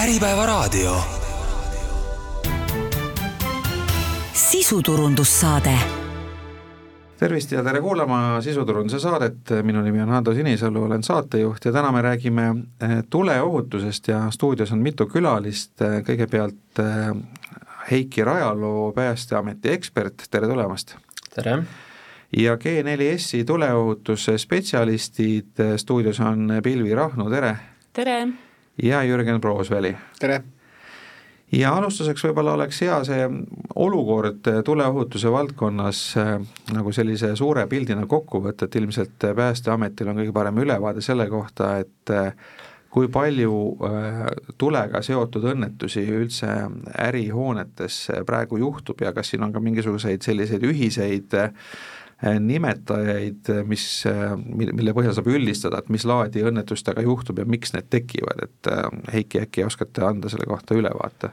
Äripäevaraadio. sisuturundussaade tervist ja tere kuulama Sisuturunduse saadet, minu nimi on Hando Sinisalu, olen saatejuht ja täna me räägime eh, tuleohutusest ja stuudios on mitu külalist, kõigepealt eh, Heiki Rajaloo, Päästeameti ekspert, tere tulemast! tere! ja G4S-i tuleohutuse spetsialistid, eh, stuudios on Pilvi Rahnu, tere! tere! Ja Jürgen Proosveli. tere! ja alustuseks võib-olla oleks hea see olukord tuleohutuse valdkonnas äh, nagu sellise suure pildina kokku võtta, et ilmselt Päästeametil on kõige parem ülevaade selle kohta, et äh, kui palju äh, tulega seotud õnnetusi üldse ärihoonetes praegu juhtub ja kas siin on ka mingisuguseid selliseid ühiseid nimetajaid, mis, mille põhjal saab üldistada, et mis laadi õnnetustega juhtub ja miks need tekivad, et Heiki, äkki oskate anda selle kohta ülevaate?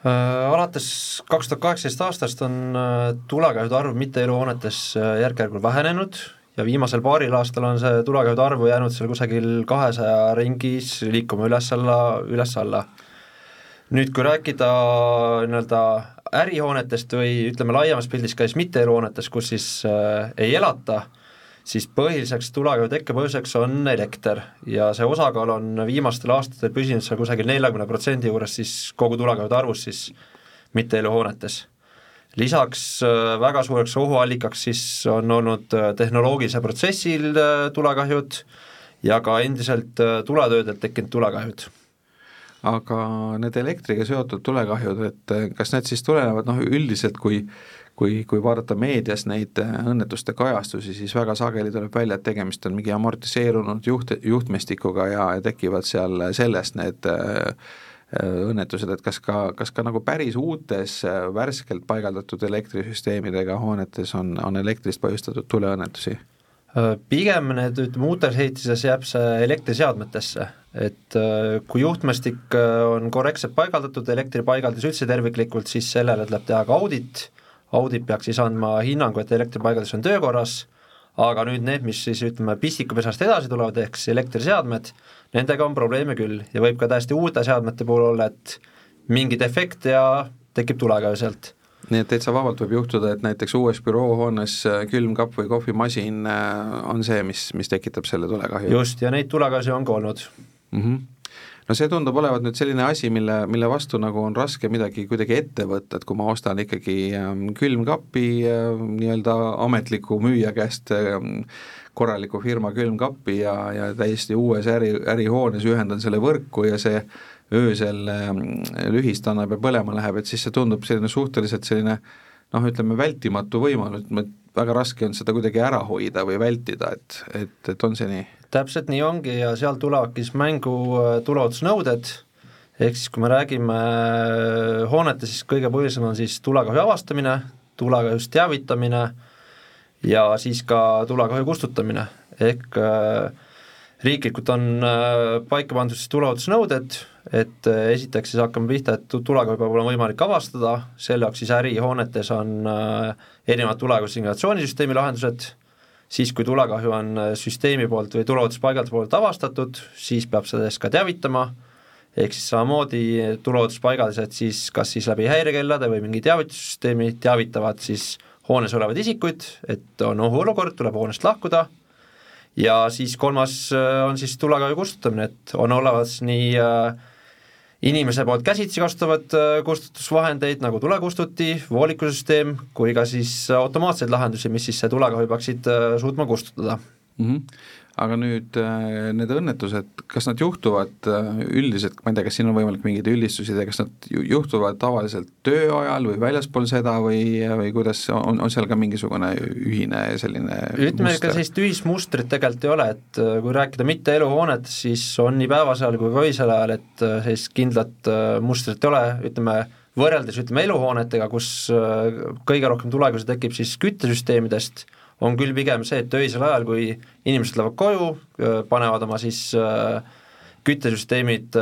Äh, alates kaks tuhat kaheksateist aastast on äh, tulekahjude arv mitteeluhoonetes äh, järk-järgult vähenenud ja viimasel paaril aastal on see tulekahjude arv jäänud seal kusagil kahesaja ringis liikuma üles-alla, üles-alla. nüüd, kui rääkida nii-öelda ärihoonetest või ütleme laiemas pildis ka siis mitteeluhoonetes, kus siis äh, ei elata äh,, siis põhiliseks tulekahju tekkepõhjuseks on elekter ja see osakaal on viimastel aastatel püsinud seal kusagil neljakümne protsendi juures siis kogu tulekahjude arvust siis mitteeluhoonetes. lisaks äh, väga suureks ohuallikaks siis on olnud äh, tehnoloogilisel protsessil äh, tulekahjud ja ka endiselt tuletöödelt tekkinud tulekahjud aga need elektriga seotud tulekahjud, et kas need siis tulenevad noh, üldiselt kui kui, kui vaadata meedias neid äh, õnnetuste kajastusi, siis väga sageli tuleb välja, et tegemist on mingi amortiseerunud juht, juhtmestikuga ja, tekivad seal sellest need äh, õnnetused, et kas ka, kas ka nagu päris uutes värskelt paigaldatud elektrisüsteemidega hoonetes on, on elektrist põhjustatud tuleõnnetusi? Pigem need, ütleme uutes ehitises jääb see elektriseadmetesse, et kui juhtmestik on korrektselt paigaldatud, elektripaigaldus üldse terviklikult, siis sellele tuleb teha ka audit. Audit peaks siis andma hinnangu, et elektripaigaldus on töökorras, aga nüüd need, mis siis ütleme, pistikupesast edasi tulevad, ehk siis elektriseadmed, nendega on probleeme küll. Ja võib ka täiesti uute seadmete puhul olla, et mingi defekt ja tekib tulekahju sealt nii et täitsa vabalt võib juhtuda, et näiteks uues büroohoones äh, külmkapp või kohvimasin äh, on see, mis, mis tekitab selle tulekahju? just, ja neid tulekahjusid on ka olnud mm. -hmm no see tundub olevat nüüd selline asi, mille, mille vastu nagu on raske midagi kuidagi ette võtta, et kui ma ostan ikkagi ähm, külmkapi äh, nii-öelda ametliku müüja käest ähm, korraliku firma külmkappi ja, ja täiesti uues äri, ärihoones ühendan selle võrku ja see öösel ähm, lühist annab ja põlema läheb, et siis see tundub selline suhteliselt selline noh, ütleme vältimatu võimalus, väga raske on seda kuidagi ära hoida või vältida, et, et, et on see nii? täpselt nii ongi ja seal tulevadki siis mängu äh, tuleohutusnõuded, ehk siis kui me räägime äh, hoonete, siis kõige põhilisem on siis tulekahju avastamine, tulekahjust teavitamine ja siis ka tulekahju kustutamine, ehk äh, riiklikult on paika pandud siis tuleohutusnõuded, et esiteks siis hakkame pihta, et tulekahju peab olema võimalik avastada, selle jaoks siis ärihoonetes on erinevad tulekahju signalatsioonisüsteemi lahendused siis kui tulekahju on äh, süsteemi poolt või tuleohutuspaigalduse poolt avastatud, siis peab sellest ka teavitama, ehk siis samamoodi tuleohutuspaigaldused siis kas siis läbi häirekellade või mingi teavitussüsteemi teavitavad siis hoones olevaid isikuid, et on ohuolukord, tuleb hoonest lahkuda, ja siis kolmas äh, on siis tulekahju kustutamine, et on olemas nii äh, inimese poolt käsitsi kasutavad äh, kustutusvahendeid nagu tulekustuti, voolikusüsteem, kui ka siis automaatseid lahendusi, mis siis tulekahju peaksid äh, suutma kustutada mm. -hmm aga nüüd äh, need õnnetused, kas nad juhtuvad äh, üldiselt, ma ei tea, kas siin on võimalik mingeid üldistusi teha, kas nad juhtuvad tavaliselt töö ajal või väljaspool seda või, või kuidas, on, on seal ka mingisugune ühine selline ütleme, ega sellist ühismustrit tegelikult ei ole, et äh, kui rääkida mitte eluhoonetest, siis on nii päevasel kui ka öisel ajal, et sellist kindlat mustrit ei ole, ütleme, võrreldes ütleme eluhoonetega, kus kõige rohkem tulekahjusid tekib siis küttesüsteemidest, on küll pigem see, et öisel ajal, kui inimesed lähevad koju, panevad oma siis küttesüsteemid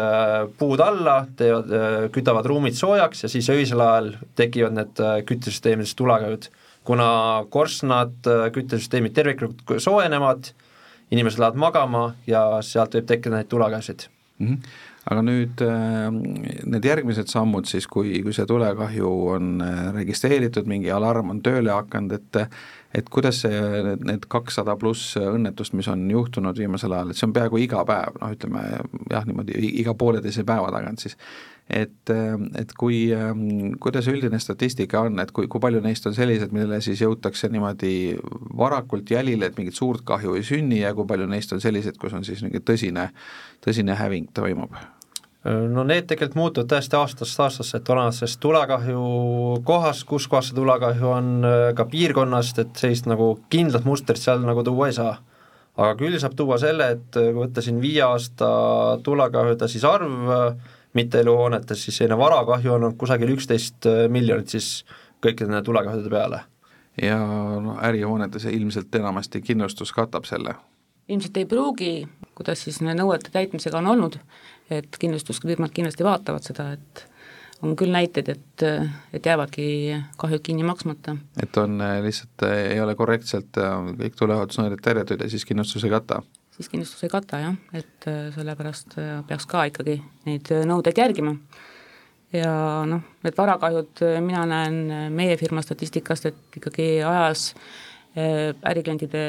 puud alla, teevad, kütavad ruumid soojaks ja siis öisel ajal tekivad need küttesüsteemides tulekahjud. kuna korstnad, küttesüsteemid terviklikult soojenevad, inimesed lähevad magama ja sealt võib tekkida neid tulekahjusid mm. -hmm aga nüüd need järgmised sammud siis, kui, kui see tulekahju on registreeritud, mingi alarm on tööle hakanud, et et kuidas see, need kakssada pluss õnnetust, mis on juhtunud viimasel ajal, et see on peaaegu iga päev, noh ütleme jah, niimoodi iga pooleteise päeva tagant siis, et, et kui, kuidas üldine statistika on, et kui, kui palju neist on sellised, millele siis jõutakse niimoodi varakult jälile, et mingit suurt kahju ei sünni ja kui palju neist on sellised, kus on siis mingi tõsine, tõsine häving toimub? No need tegelikult muutuvad tõesti aastast aastasse, et olenes sellest tulekahju kohast, kus kohas see tulekahju on, ka piirkonnast, et sellist nagu kindlat mustrit seal nagu tuua ei saa. aga küll saab tuua selle, et kui võtta siin viie aasta tulekahjude siis arv mitteeluhoonetes, siis selline varakahju on olnud kusagil üksteist miljonit siis kõikide nende tulekahjude peale. ja noh, ärihoonetes ilmselt enamasti kindlustus katab selle? ilmselt ei pruugi, kuidas siis nõuete täitmisega on olnud et kindlustusfirmad kindlasti vaatavad seda, et on küll näiteid, et, et jäävadki kahjud kinni maksmata. et on äh, lihtsalt, äh, ei ole korrektselt äh, kõik tuleohutusnõuded täidetud ja siis kindlustus ei kata? siis kindlustus ei kata jah, et sellepärast peaks ka ikkagi neid nõudeid järgima. ja noh, need varakahjud, mina näen meie firma statistikast, et ikkagi ajas äriklientide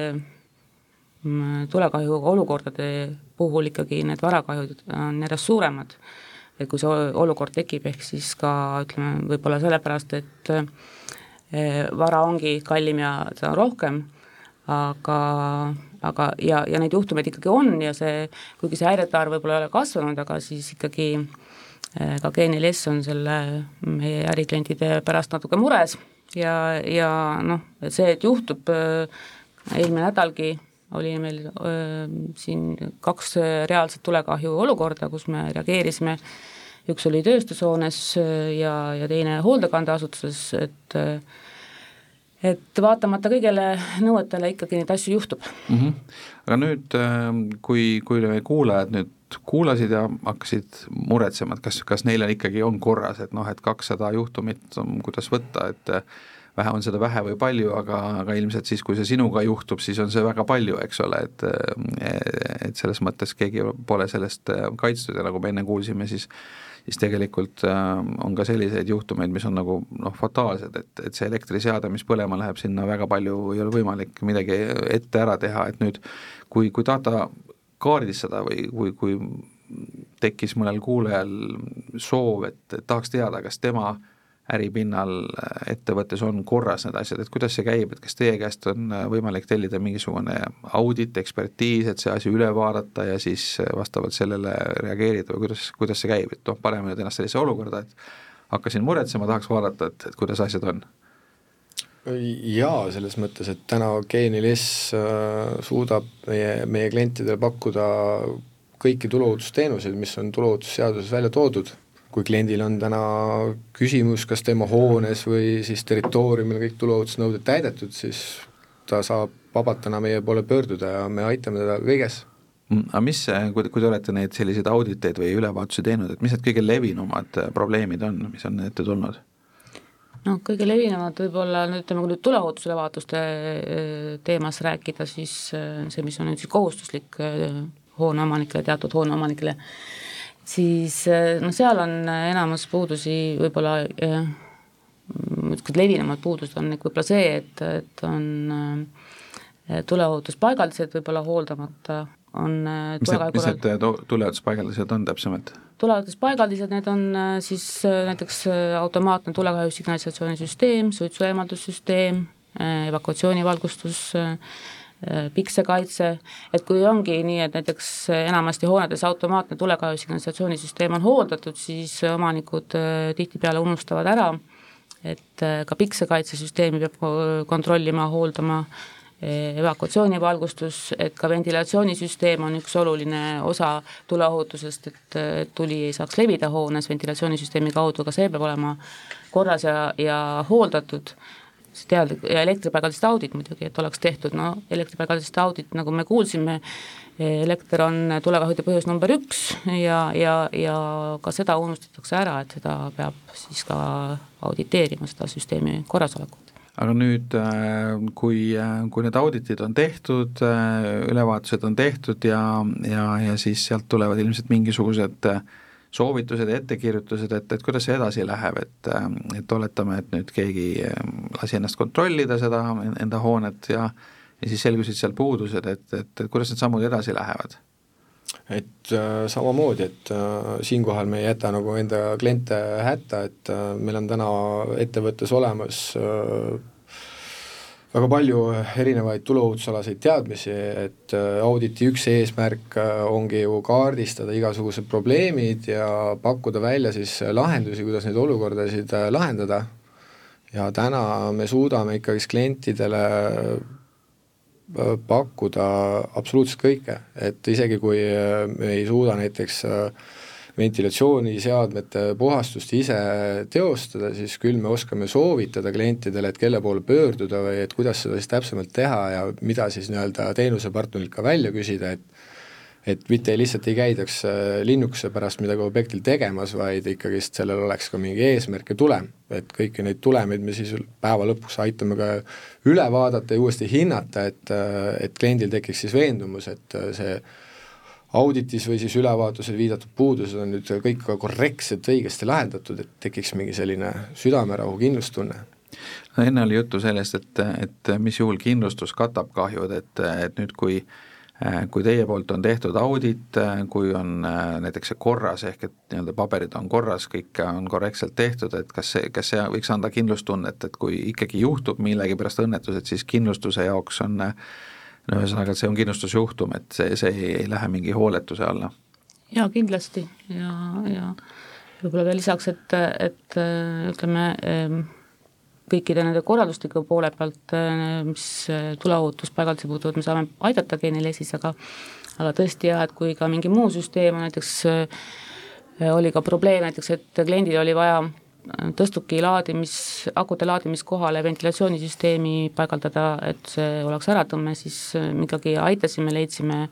mm, tulekahju olukordade puhul ikkagi need varakahjud on järjest suuremad. et kui see olukord tekib, ehk siis ka ütleme, võib-olla sellepärast, et eh, vara ongi kallim ja seda on rohkem, aga, aga ja, ja neid juhtumeid ikkagi on ja see, kuigi see häirete arv võib-olla ei ole kasvanud, aga siis ikkagi eh, ka G4S on selle meie äriklientide pärast natuke mures ja, ja noh, see, et juhtub, eh, eelmine nädalgi oli meil öö, siin kaks reaalset tulekahju olukorda, kus me reageerisime, üks oli tööstushoones ja, ja teine hoolekandeasutuses, et et vaatamata kõigele nõuetele ikkagi neid asju juhtub mm. -hmm. aga nüüd, kui, kui kuulajad nüüd kuulasid ja hakkasid muretsema, et kas, kas neil on ikkagi on korras, et noh, et kakssada juhtumit, kuidas võtta, et vähe on seda vähe või palju, aga, aga ilmselt siis, kui see sinuga juhtub, siis on see väga palju, eks ole, et et selles mõttes keegi pole sellest kaitstud ja nagu me enne kuulsime, siis siis tegelikult äh, on ka selliseid juhtumeid, mis on nagu noh, fataalsed, et, et see elektriseade, mis põlema läheb, sinna väga palju ei ole võimalik midagi ette ära teha, et nüüd kui, kui data kaardistada või kui, kui tekkis mõnel kuulajal soov, et tahaks teada, kas tema äh, äripinnal äh, ettevõttes on korras need asjad, et kuidas see käib, et kas teie käest on äh, võimalik tellida mingisugune audit, ekspertiis, et see asi üle vaadata ja siis äh, vastavalt sellele reageerida või kuidas, kuidas see käib, et noh, paneme nüüd ennast sellisesse olukorda, et hakkasin muretsema, tahaks vaadata, et, et kuidas asjad on? jaa, selles mõttes, et täna G4S suudab meie, meie klientidele pakkuda kõiki tuluohutusteenuseid, mis on tuluohutusseaduses välja toodud kui kliendil on täna küsimus, kas tema hoones või siis territooriumil kõik tuluohutusnõuded täidetud, siis ta saab vabalt täna meie poole pöörduda ja me aitame teda kõiges mm, aga mis, kui, kui te olete neid selliseid auditeid või ülevaatusi teinud, et mis need kõige levinumad äh, probleemid on, mis on ette tulnud? noh, kõige levinumad võib-olla nüüd ütleme, kui nüüd tuleohutusülevaatuste äh, teemas rääkida, siis äh, see, mis on nüüd siis kohustuslik hooneomanikele, teatud hooneomanikele, siis noh, seal on eh, enamus puudusi võib-olla eh, niisugused levinumad puudused on võib-olla see, et, et on tuleohutuspaigaldised võib-olla hooldamata, on mis need, mis need tuleohutuspaigaldised on täpsemalt? tuleohutuspaigaldised, need on siis näiteks automaatne tulekahju signalisatsioonisüsteem, suitsueemaldussüsteem, evakuatsioonivalgustus, Äh, piksekaitse, et kui ongi nii, et näiteks enamasti hoonetes automaatne tulekahju signalisatsioonisüsteem on hooldatud, siis omanikud äh, tihtipeale unustavad ära, et äh, ka piksekaitsesüsteemi peab kontrollima, hooldama, evakuatsioonivalgustus, et ka ventilatsioonisüsteem on üks oluline osa tuleohutusest, et tuli ei saaks levida hoones ventilatsioonisüsteemi kaudu, ka see peab olema korras ja, ja hooldatud teadlik ja elektripaigaldiste audit muidugi, et oleks tehtud, no elektripaigaldiste audit, nagu me kuulsime, elekter on tulekahjude põhjus number üks ja, ja, ja ka seda unustatakse ära, et seda peab siis ka auditeerima, seda süsteemi korrasolekut. Aga nüüd, äh, kui, äh, kui need auditid on tehtud, äh, ülevaatused on tehtud ja, ja, ja siis sealt tulevad ilmselt mingisugused soovitused ettekirjutused, et, et kuidas see edasi läheb, et et oletame, et nüüd keegi lasi ennast kontrollida seda enda hoonet ja ja siis selgusid seal puudused, et, et, et kuidas need sammud edasi lähevad? et äh, samamoodi, et äh, siinkohal me ei jäta nagu enda kliente hätta, et äh, meil on täna ettevõttes olemas äh, väga palju erinevaid tuluohutusalaseid teadmisi, et äh, auditi üks eesmärk äh, ongi ju kaardistada igasugused probleemid ja pakkuda välja siis lahendusi, kuidas neid olukordasid äh, lahendada. ja täna me suudame ikkagist klientidele pakkuda absoluutselt kõike, et isegi kui äh, me ei suuda näiteks äh, ventilatsiooniseadmete puhastust ise teostada, siis küll me oskame soovitada klientidele, et kelle poole pöörduda või et kuidas seda siis täpsemalt teha ja mida siis nii-öelda teenusepartnerilt ka välja küsida, et et mitte lihtsalt ei käidaks äh, linnukese pärast midagi objektil tegemas, vaid ikkagist sellel oleks ka mingi eesmärk ja tulem. et kõiki neid tulemeid me siis päeva lõpuks aitame ka üle vaadata ja uuesti hinnata, et, äh, et kliendil tekiks siis veendumus, et äh, see auditis või siis ülevaatusel viidatud puudused on nüüd kõik ka korrektselt õigesti lahendatud, et tekiks mingi selline südamerahu, kindlustunne? No enne oli juttu sellest, et, et mis juhul kindlustus katab kahjud, et, et nüüd, kui äh, Äh, kui teie poolt on tehtud audit, äh, kui on äh, näiteks see korras, ehk et nii-öelda paberid on korras, kõik on korrektselt tehtud, et kas see, kas see võiks anda kindlustunnet, et kui ikkagi juhtub millegipärast õnnetus, et siis kindlustuse jaoks on no ühesõnaga, see on kindlustusjuhtum, et see, see ei, ei lähe mingi hooletuse alla? jaa, kindlasti ja, ja võib-olla veel lisaks, et, et ütleme, kõikide nende korraldusliku poole pealt, mis tuleohutuspaigaldisi puutuvad, me saame aidata G4S-is, aga aga tõesti jah, et kui ka mingi muu süsteem on näiteks, äh, oli ka probleem näiteks, et kliendil oli vaja tõstuki laadimis, akude laadimiskohale ventilatsioonisüsteemi paigaldada, et see oleks äratõmme, siis me ikkagi aitasime, leidsime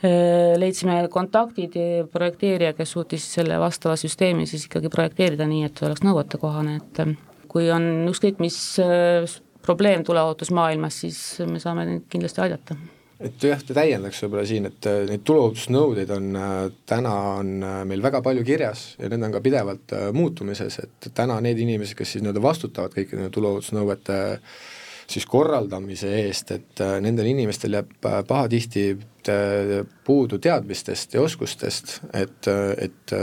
leidsime kontaktid projekteerija, kes suutis selle vastava süsteemi siis ikkagi projekteerida nii, et oleks nõuetekohane, et kui on ükskõik mis äh, probleem tuleohutusmaailmas, siis me saame neid kindlasti aidata et jah, täiendaks võib-olla siin, et äh, neid tuleohutusnõudeid on äh, täna, on meil väga palju kirjas ja need on ka pidevalt muutumises, et täna need inimesed, kes siis nii-öelda vastutavad kõikide nende tuleohutusnõuete siis korraldamise eest, et nendel inimestel jääb pahatihti puudu teadmistest ja oskustest, et, et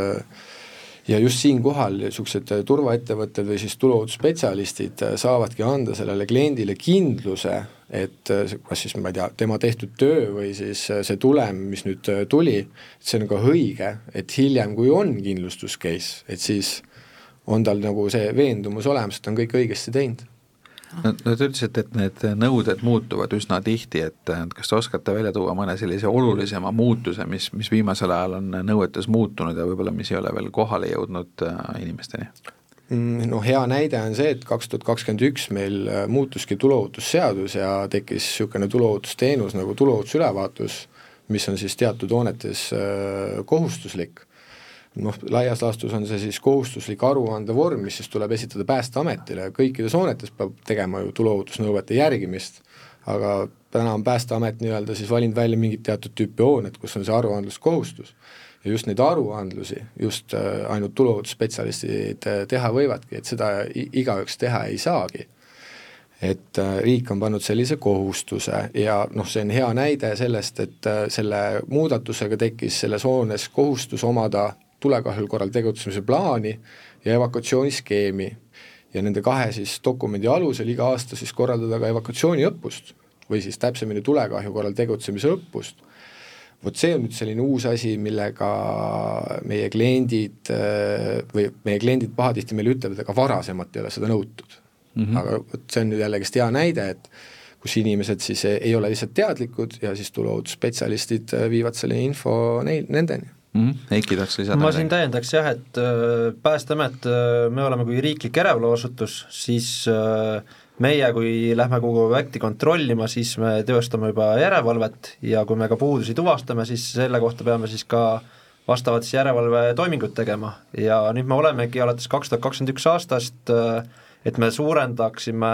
ja just siinkohal niisugused turvaettevõtted või siis tuluohutusspetsialistid saavadki anda sellele kliendile kindluse, et kas siis ma ei tea, tema tehtud töö või siis see tulem, mis nüüd tuli, see on ka õige, et hiljem, kui on kindlustus case, et siis on tal nagu see veendumus olemas, et ta on kõik õigesti teinud no, te ütlesite, et need nõuded muutuvad üsna tihti, et kas te oskate välja tuua mõne sellise olulisema muutuse, mis, mis viimasel ajal on nõuetes muutunud ja võib-olla mis ei ole veel kohale jõudnud äh, inimesteni? Mm, no hea näide on see, et kaks tuhat kakskümmend üks meil äh, muutuski tuluohutusseadus ja tekkis niisugune tuluohutusteenus nagu tuluohutusülevaatus, mis on siis teatud hoonetes äh, kohustuslik noh, laias laastus on see siis kohustuslik aruandevorm, mis siis tuleb esitada Päästeametile, kõikides hoonetes peab tegema ju tuleohutusnõuete järgimist, aga täna on Päästeamet nii-öelda siis valinud välja mingit teatud tüüpi hooned, kus on see aruandluskohustus. ja just neid aruandlusi just äh, ainult tuluohutusspetsialistid äh, teha võivadki, et seda igaüks teha ei saagi et äh, riik on pannud sellise kohustuse ja noh, see on hea näide sellest, et selle muudatusega tekkis selles hoones kohustus omada tulekahju korral tegutsemise plaani ja evakuatsiooniskeemi. ja nende kahe siis dokumendi alusel iga aasta siis korraldada ka evakuatsiooniõppust või siis täpsemini tulekahju korral tegutsemise õppust. vot see on nüüd selline uus asi, millega meie kliendid või meie kliendid pahatihti meile ütlevad, aga varasemalt ei ole seda nõutud mm. -hmm. aga vot see on nüüd jällegist hea näide, et kus inimesed siis ei ole lihtsalt teadlikud ja siis tuluohutusspetsialistid viivad selle info neil, nendeni mm. -hmm. Heiki tahaks lisada? ma siin täiendaks jah, et äh, Päästeamet, äh, me oleme kui riiklik järelevalveasutus, siis äh, meie, kui lähme kogu objekti kontrollima, siis me teostame juba järelevalvet ja kui me ka puudusi tuvastame, siis selle kohta peame siis ka vastavad siis järelevalvetoimingud tegema ja nüüd me olemegi alates kaks tuhat kakskümmend üks aastast, et me suurendaksime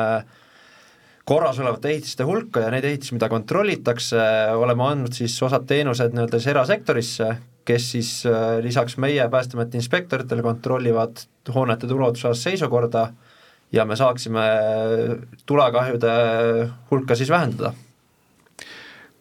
korras olevate ehitiste hulka ja neid ehitisi, mida kontrollitakse, oleme andnud siis osad teenused nii-öelda siis erasektorisse, kes siis äh, lisaks meie Päästeameti inspektoritele kontrollivad hoonete tuleohutusalast seisukorda ja me saaksime tulekahjude hulka siis vähendada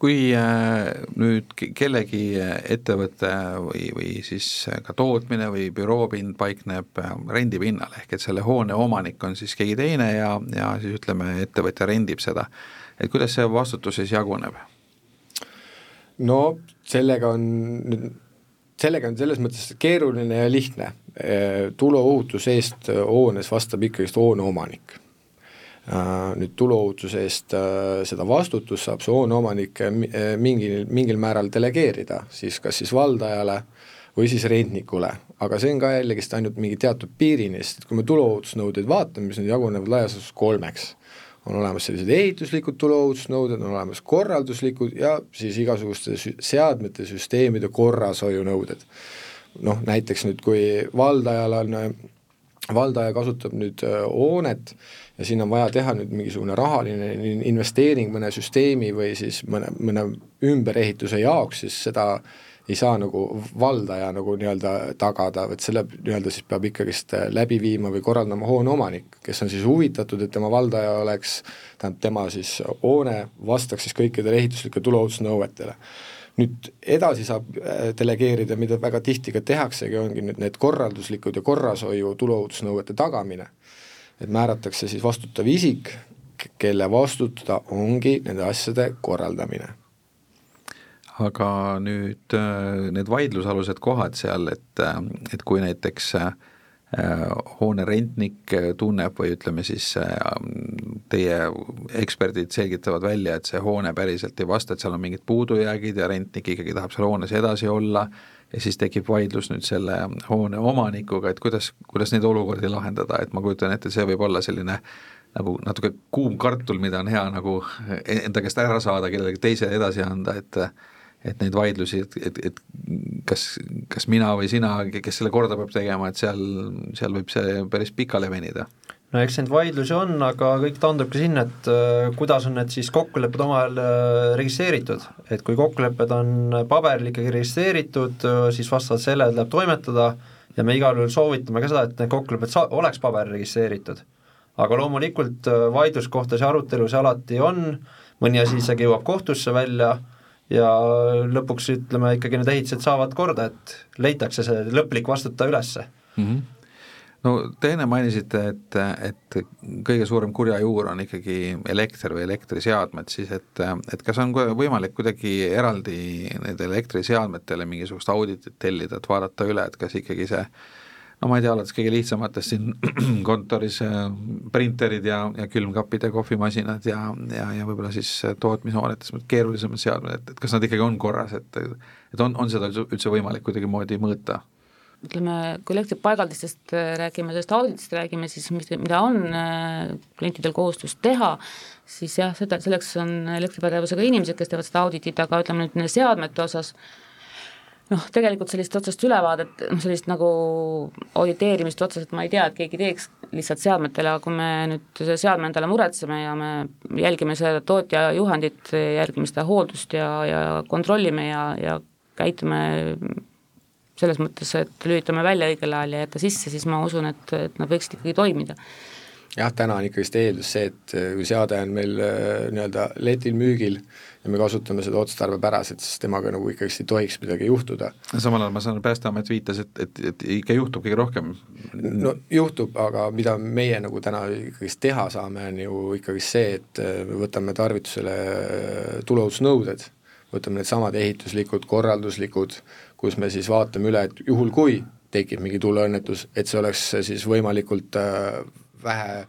kui äh, nüüd kellegi ettevõte või, või siis ka tootmine või büroopind paikneb äh, rendipinnal, ehk et selle hoone omanik on siis keegi teine ja, ja siis ütleme, ettevõtja rendib seda, et kuidas see vastutus siis jaguneb? no sellega on nüüd, sellega on selles mõttes keeruline ja lihtne, äh, tuleohutuse eest hoones vastab ikkagist hoone omanik Äh, nüüd tuleohutuse eest äh, seda vastutust saab see hooneomanik äh, mingil, mingil määral delegeerida, siis kas siis valdajale või siis rentnikule, aga see on ka jällegist ainult mingi teatud piirini, sest kui me tuleohutusnõudeid vaatame, siis need jagunevad laias laastus kolmeks. On olemas sellised ehituslikud tuleohutusnõuded, on olemas korralduslikud ja siis igasuguste seadmete, süsteemide korrashoiunõuded. noh, näiteks nüüd, kui valdajal on, valdaja kasutab nüüd hoonet äh, ja siin on vaja teha nüüd mingisugune rahaline investeering mõne süsteemi või siis mõne, mõne ümberehituse jaoks, siis seda ei saa nagu valdaja nagu nii-öelda tagada, vaid selle nii-öelda siis peab ikkagist läbi viima või korraldama hoone omanik, kes on siis huvitatud, et tema valdaja oleks, tähendab, tema siis hoone vastaks siis kõikidele ehituslikele tuleohutusnõuetele nüüd edasi saab äh, delegeerida, mida väga tihti ka tehaksegi, ongi nüüd need korralduslikud ja korrashoiu tuleohutusnõuete tagamine et määratakse siis vastutav isik, kelle vastutada ongi nende asjade korraldamine. Aga nüüd äh, need vaidlusalused kohad seal, et, äh, et kui näiteks äh, hoone rentnik tunneb või ütleme siis teie eksperdid selgitavad välja, et see hoone päriselt ei vasta, et seal on mingid puudujäägid ja rentnik ikkagi tahab seal hoones edasi olla ja siis tekib vaidlus nüüd selle hoone omanikuga, et kuidas, kuidas neid olukordi lahendada, et ma kujutan ette, see võib olla selline nagu natuke kuum kartul, mida on hea nagu enda käest ära saada, kellelegi teisele edasi anda, et et neid vaidlusi, et, et, et kas, kas mina või sina, kes selle korda peab tegema, et seal, seal võib see päris pikale venida no eks neid vaidlusi on, aga kõik taandubki sinna, et äh, kuidas on need siis kokkulepped omavahel äh, registreeritud, et kui kokkulepped on paberil ikkagi registreeritud, äh, siis vastavalt sellele tuleb toimetada ja me igal juhul soovitame ka seda, et need kokkulepped sa-, oleks paberil registreeritud. aga loomulikult vaidluskohtasid arutelusid alati on, mõni asi isegi jõuab kohtusse välja ja lõpuks ütleme ikkagi need ehitised saavad korda, et leitakse see lõplik vastutaja ülesse mm. -hmm no te enne mainisite, et, et kõige suurem kurja juur on ikkagi elekter või elektriseadmed, siis et, et kas on võimalik kuidagi eraldi nendele elektriseadmetele mingisugust auditit tellida, et vaadata üle, et kas ikkagi see no ma ei tea, alates kõige lihtsamatest siin kontoris äh, printerid ja, ja külmkapid ja kohvimasinad ja, ja, ja võib-olla siis tootmishoonetes keerulisemad seadmed, et, et kas nad ikkagi on korras, et et on, on seda üldse võimalik kuidagimoodi mõõta? ütleme, kui elektripaigaldistest äh, räägime, sellest auditist räägime, siis mida on äh, klientidel kohustus teha, siis jah, seda, selleks on elektripädevusega inimesed, kes teevad seda auditit, aga ütleme nüüd nende seadmete osas, noh, tegelikult sellist otsest ülevaadet, noh sellist nagu auditeerimist otseselt ma ei tea, et keegi teeks lihtsalt seadmetele, aga kui me nüüd seadme endale muretseme ja me jälgime seda tootja juhendit, jälgime seda hooldust ja, ja kontrollime ja, ja käitume selles mõttes, et lülitame välja õigel ajal ja jätta sisse, siis ma usun, et, et nad võiksid ikkagi toimida. Jah, täna on ikkagist eeldus see, et äh, kui seade on meil äh, nii-öelda letil müügil ja me kasutame seda otstarbepäraselt, siis temaga nagu ikkagist ei tohiks midagi juhtuda. samal ajal ma saan, Päästeamet viitas, et, et, et ikka juhtub kõige rohkem. no juhtub, aga mida meie nagu täna ikkagist teha saame, on ju ikkagist see, et äh, me võtame tarvitusele tuleohutusnõuded, võtame needsamad ehituslikud, korralduslikud, kus me siis vaatame üle, et juhul kui tekib mingi tuleõnnetus, et see oleks siis võimalikult vähe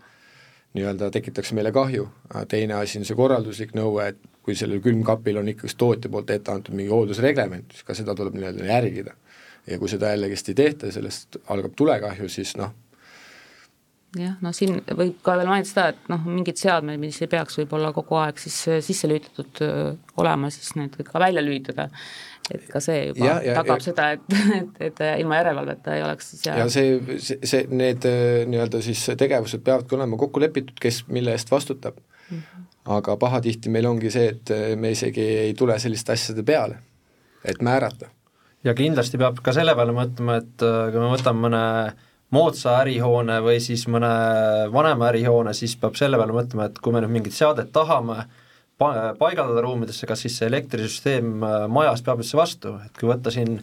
nii-öelda tekitaks meile kahju, teine asi on see korralduslik nõue, et kui sellel külmkapil on ikkagi tootja poolt ette antud mingi hooldusreglement, siis ka seda tuleb nii-öelda järgida. ja kui seda jällegist ei tehta ja sellest algab tulekahju, siis noh, jah, no siin võib ka veel mainida seda, et noh, mingid seadmed, mis ei peaks võib-olla kogu aeg siis sisse lülitatud olema, siis need võib ka välja lülitada et ka see juba ja, ja, tagab ja, seda, et, et, et ilma järelevalveta ei oleks siis ja, ja see, see, see, need äh, nii-öelda siis tegevused peavadki olema kokku lepitud, kes mille eest vastutab mm. -hmm. aga pahatihti meil ongi see, et äh, me isegi ei tule selliste asjade peale, et määrata. ja kindlasti peab ka selle peale mõtlema, et äh, kui me võtame mõne moodsa ärihoone või siis mõne vanema ärihoone, siis peab selle peale mõtlema, et kui me nüüd mingit seadet tahame pa-, paigaldada ruumidesse, kas siis see elektrisüsteem äh, majas peab üldse vastu, et kui võtta siin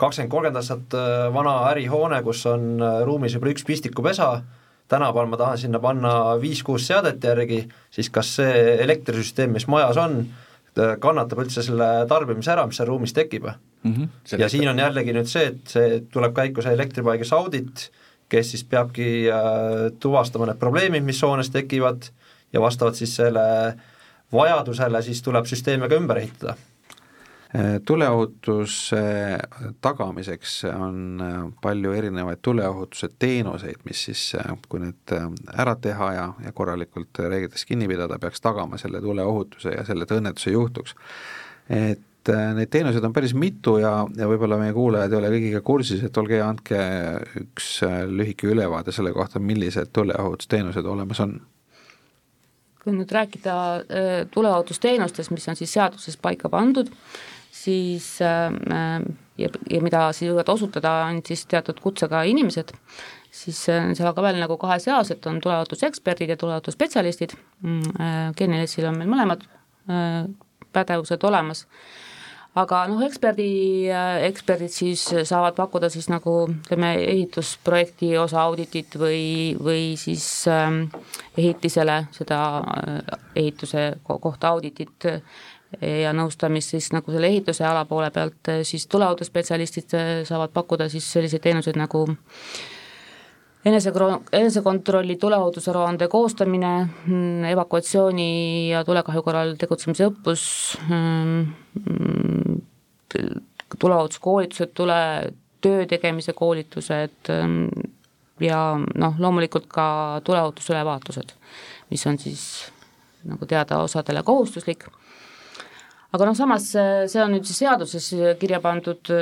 kakskümmend, kolmkümmend aastat äh, vana ärihoone, kus on ruumis võib-olla üks pistikupesa, tänapäeval ma tahan sinna panna viis-kuus seadet järgi, siis kas see elektrisüsteem, mis majas on, kannatab üldse selle tarbimise ära, mis seal ruumis tekib mm. -hmm. ja siin on jällegi nüüd see, et see tuleb käiku see elektripaigase audit, kes siis peabki äh, tuvastama need probleemid, mis hoones tekivad ja vastavalt siis selle vajadusele siis tuleb süsteeme ka ümber ehitada tuleohutuse tagamiseks on äh, palju erinevaid tuleohutuse teenuseid, mis siis, äh, kui need ära teha ja, ja korralikult reeglitest kinni pidada, peaks tagama selle tuleohutuse ja selle, et õnnetuse juhtuks. et et äh, neid teenuseid on päris mitu ja, ja võib-olla meie kuulajad ei ole kõigiga kursis, et olge hea, andke üks äh, lühike ülevaade selle kohta, millised tuleohutusteenused olemas on. Kui nüüd rääkida äh, tuleohutusteenustest, mis on siis seaduses paika pandud, siis ja, ja mida siis võivad osutada ainult siis teatud kutsega inimesed, siis seal on ka veel nagu kahes eas, et on tuleohutuseksperdid ja tuleohutusspetsialistid, mm, Genilesil on meil mõlemad pädevused olemas aga noh, eksperdi, eksperdid siis saavad pakkuda siis nagu ütleme, ehitusprojekti osa auditit või, või siis äh, ehitisele seda äh, ehituse kohta auditit ja nõustamist siis nagu selle ehituse ala poole pealt, siis tuleohutusspetsialistid saavad pakkuda siis selliseid teenuseid nagu äh, enese, enesekontrolli tuleohutusaruande koostamine, mm, evakuatsiooni ja tulekahju korral tegutsemise õppus, mm, tuleohutuskoolitused, tule, töö tegemise koolitused mm, ja noh, loomulikult ka tuleohutusülevaatused, mis on siis nagu teada osadele kohustuslik. Aga noh, samas see on nüüd siis seaduses kirja pandud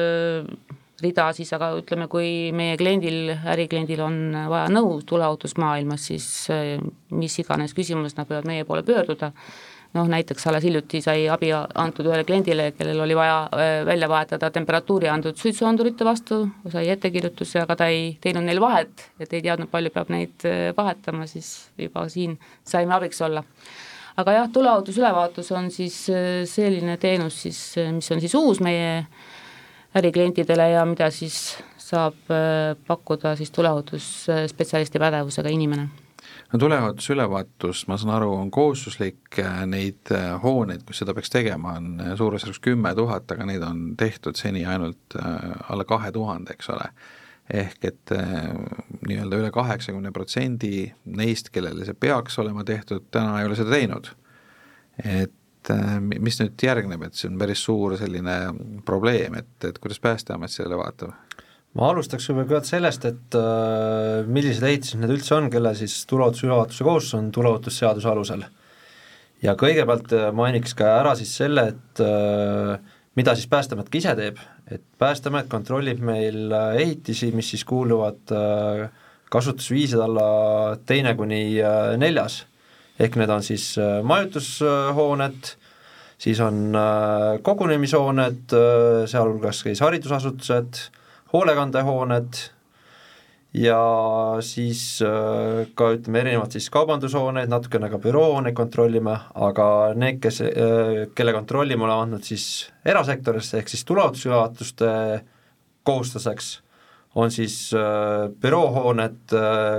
rida siis, aga ütleme, kui meie kliendil, ärikliendil on vaja nõu tuleohutusmaailmas, siis eh, mis iganes küsimus nad võivad meie poole pöörduda, noh näiteks alles hiljuti sai abi antud ühele kliendile, kellel oli vaja eh, välja vahetada temperatuuri antud suitsuandurite vastu, sai ettekirjutuse, aga ta ei teinud neil vahet, et ei teadnud, palju peab neid eh, vahetama, siis juba siin saime abiks olla. Aga jah, tuleohutusülevaatus on siis selline teenus siis, mis on siis uus meie äriklientidele ja mida siis saab äh, pakkuda siis tuleohutusspetsialisti pädevusega inimene no tuleohutusülevaatus, ma saan aru, on kohustuslik, äh, neid äh, hooneid, kus seda peaks tegema, on suurusjärgus kümme tuhat, aga neid on tehtud seni ainult alla kahe tuhande, eks ole. ehk et nii-öelda üle kaheksakümne protsendi neist, kellele see peaks olema tehtud, täna ei ole seda teinud. et äh, mis nüüd järgneb, et see on päris suur selline probleem, et, et kuidas Päästeamet sellele vaatab? Ma alustaks võib-olla sellest, et äh, millised ehitised need üldse on, kelle siis tuleohutusülevaatuse kohustus on tuleohutusseaduse alusel. ja kõigepealt äh, mainiks ka ära siis selle, et äh, mida siis Päästeamet ka ise teeb, et Päästeamet kontrollib meil äh, ehitisi, mis siis kuuluvad äh, kasutusviiside alla teine kuni neljas ehk need on siis äh, majutushooned, siis on äh, kogunemishooned, äh, sealhulgas siis haridusasutused, hoolekandehooned ja siis ka ütleme, erinevad siis kaubandushooneid, natukene ka büroohooneid kontrollime, aga need, kes, kelle kontrolli me oleme andnud siis erasektorisse, ehk siis tuleohutusjuhatuste kohustuseks, on siis büroohooned,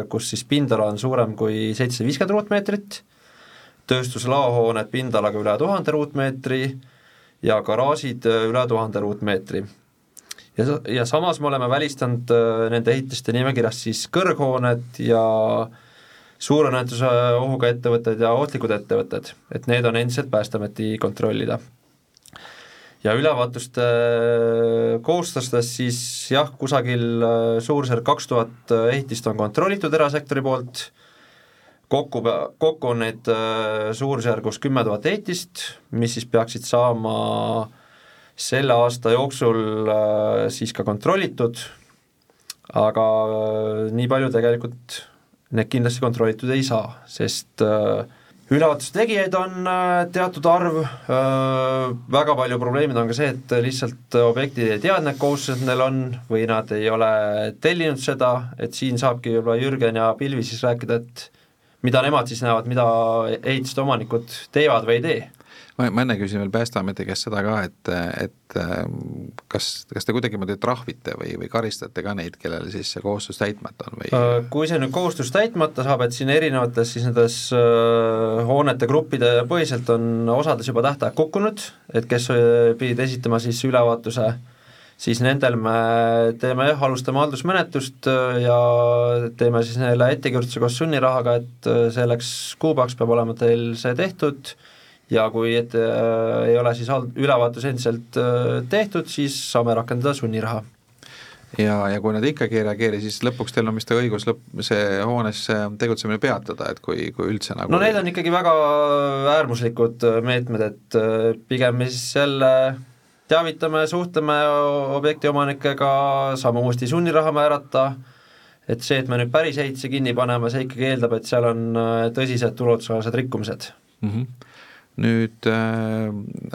kus siis pindala on suurem kui seitsesada viiskümmend ruutmeetrit tööstuslaohooned pindalaga üle tuhande ruutmeetri ja garaažid äh, üle tuhande ruutmeetri. Ja, ja samas me oleme välistanud äh, nende ehitiste nimekirjas siis kõrghooned ja suurõnnetuse ohuga ettevõtted ja ohtlikud ettevõtted, et need on endiselt Päästeameti kontrollida. ja ülevaatuste äh, koostastes siis jah, kusagil suurusjärk kaks tuhat ehitist on kontrollitud erasektori poolt kokku, kokku on neid äh, suurusjärgus kümme tuhat ehitist, mis siis peaksid saama selle aasta jooksul äh, siis ka kontrollitud, aga äh, nii palju tegelikult need kindlasti kontrollitud ei saa, sest ülevaatuse tegijaid on äh, teatud arv, äh, väga palju probleemid on ka see, et lihtsalt objektid ei tea, et need kohustused neil on või nad ei ole tellinud seda, et siin saabki võib-olla Jürgen ja Pilvi siis rääkida, et mida nemad siis näevad, mida ehitiste omanikud teevad või ei tee ma, ma enne küsin veel Päästeameti käest seda ka, et, et kas, kas te kuidagimoodi trahvite või, või karistate ka neid, kellel siis see kohustus täitmata on või? Äh, kui see nüüd kohustus täitmata saab, et siin erinevates siis nendes äh, hoonete gruppide põhiselt on osades juba tähtaeg kukkunud, et kes äh, pidid esitama siis ülevaatuse, siis nendel me teeme jah, alustame haldusmenetlust ja teeme siis neile ettekirjutuse koos sunnirahaga, et selleks kuupäevaks peab olema teil see tehtud ja kui et, äh, ei ole siis ülevaatus endiselt äh, tehtud, siis saame rakendada sunniraha ja, ja kui nad ikkagi ei reageeri, siis lõpuks teil on vist õigus lõpp, see hoones tegutsemine peatada, et kui, kui üldse nagu no need on ikkagi väga äärmuslikud äh, meetmed, et äh, pigem me siis jälle teavitame, suhtleme objekti omanikega, saame uuesti sunniraha määrata, et see, et me nüüd päris ehitise kinni paneme, see ikkagi eeldab, et seal on tõsised tuluohutusalased rikkumised mm. -hmm nüüd äh,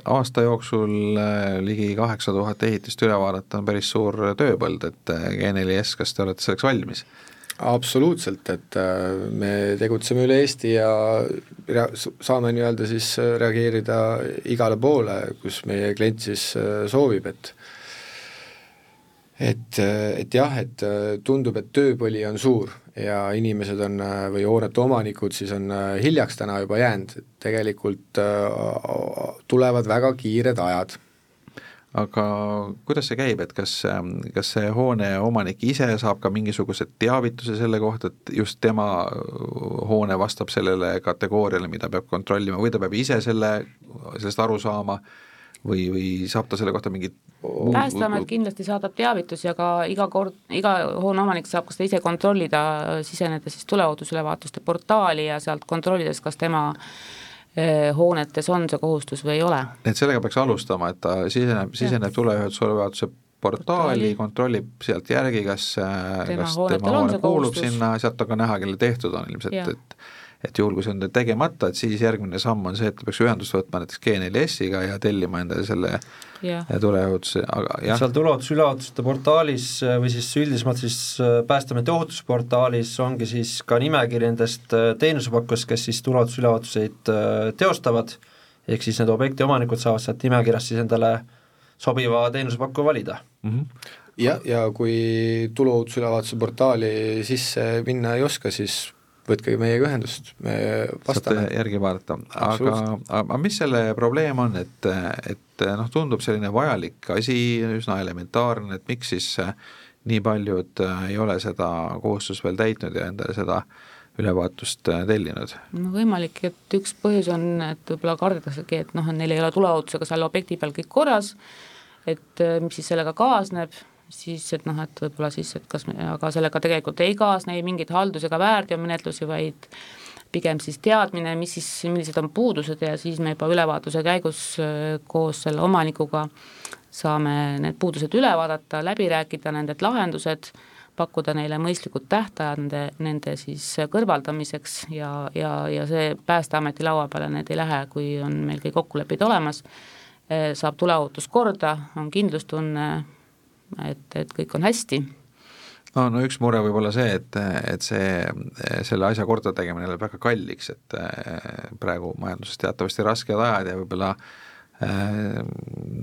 aasta jooksul äh, ligi kaheksa tuhat ehitist üle vaadata on päris suur tööpõld, et äh, G4S, kas te olete selleks valmis? absoluutselt, et me tegutseme üle Eesti ja rea-, saame nii-öelda siis reageerida igale poole, kus meie klient siis soovib, et et, et jah, et tundub, et tööpõli on suur ja inimesed on või hoonete omanikud siis on hiljaks täna juba jäänud, et tegelikult äh, tulevad väga kiired ajad. aga kuidas see käib, et kas, kas see hoone omanik ise saab ka mingisuguse teavituse selle kohta, et just tema hoone vastab sellele kategooriale, mida peab kontrollima või ta peab ise selle, sellest aru saama või, või saab ta selle kohta mingit päästeamet kindlasti saadab teavitusi, aga iga kord, iga hoone omanik saab ka seda ise kontrollida, siseneda siis tuleohutusülevaatuste portaali ja sealt kontrollides, kas tema eh, hoonetes on see kohustus või ei ole. et sellega peaks alustama, et ta siseneb, siseneb tuleohutusülevaatuse portaali, kontrollib sealt järgi, kas, kas tema hoone kuulub kohustus. sinna, sealt on ka näha, kellel tehtud on ilmselt, et et juhul, kui see on teil tegemata, et siis järgmine samm on see, et peaks ühendust võtma näiteks G4S-iga ja tellima endale selle tuleohutuse, aga jah. seal tuleohutusülevaatusite portaalis või siis üldisemalt siis äh, Päästeameti ohutusportaalis ongi siis ka nimekiri nendest äh, teenusepakkujast, kes siis tuleohutusülevaatuseid äh, teostavad, ehk siis need objekti omanikud saavad sealt nimekirjast siis endale sobiva teenusepakkuja valida mm. -hmm ja, ja kui tuleohutusülevaatuse portaali sisse minna ei oska, siis võtke meiega ühendust, me vastame. saate järgi vaadata, aga, aga mis selle probleem on, et, et noh, tundub selline vajalik asi, üsna elementaarne, et miks siis nii paljud ei ole seda kohustust veel täitnud ja endale seda ülevaatust tellinud? no võimalik, et üks põhjus on, et võib-olla kardetaksegi, et noh, neil ei ole tuleohutusega seal objekti peal kõik korras, et mis siis sellega kaasneb siis et noh, et võib-olla siis, et kas me, aga sellega tegelikult ei kaasne ei mingit haldus- ega väärteomenetlusi, vaid pigem siis teadmine, mis siis, millised on puudused ja siis me juba ülevaatuse käigus äh, koos selle omanikuga saame need puudused üle vaadata, läbi rääkida, nended lahendused, pakkuda neile mõistlikud tähtajad nende, nende siis kõrvaldamiseks ja, ja, ja see Päästeameti laua peale need ei lähe, kui on meil kõik kokkulepped olemas, äh, saab tuleohutus korda, on kindlustunne, et, et kõik on hästi. No, no üks mure võib olla see, et, et see, selle asja kordategemine läheb väga kalliks, et eh, praegu majanduses teatavasti rasked ajad ja võib-olla eh,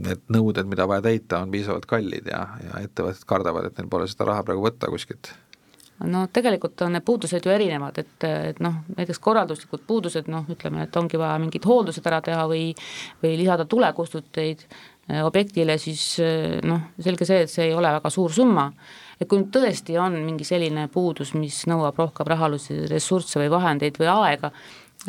need nõuded, mida vaja täita, on piisavalt kallid ja, ja ettevõtted kardavad, et neil pole seda raha praegu võtta kuskilt. No tegelikult on need puudused ju erinevad, et, et noh, näiteks korralduslikud puudused, noh, ütleme, et ongi vaja mingid hooldused ära teha või või lisada tulekustuteid, objektile, siis äh, noh, selge see, et see ei ole väga suur summa. et kui nüüd tõesti on mingi selline puudus, mis nõuab rohkem rahalisi ressursse või vahendeid või aega,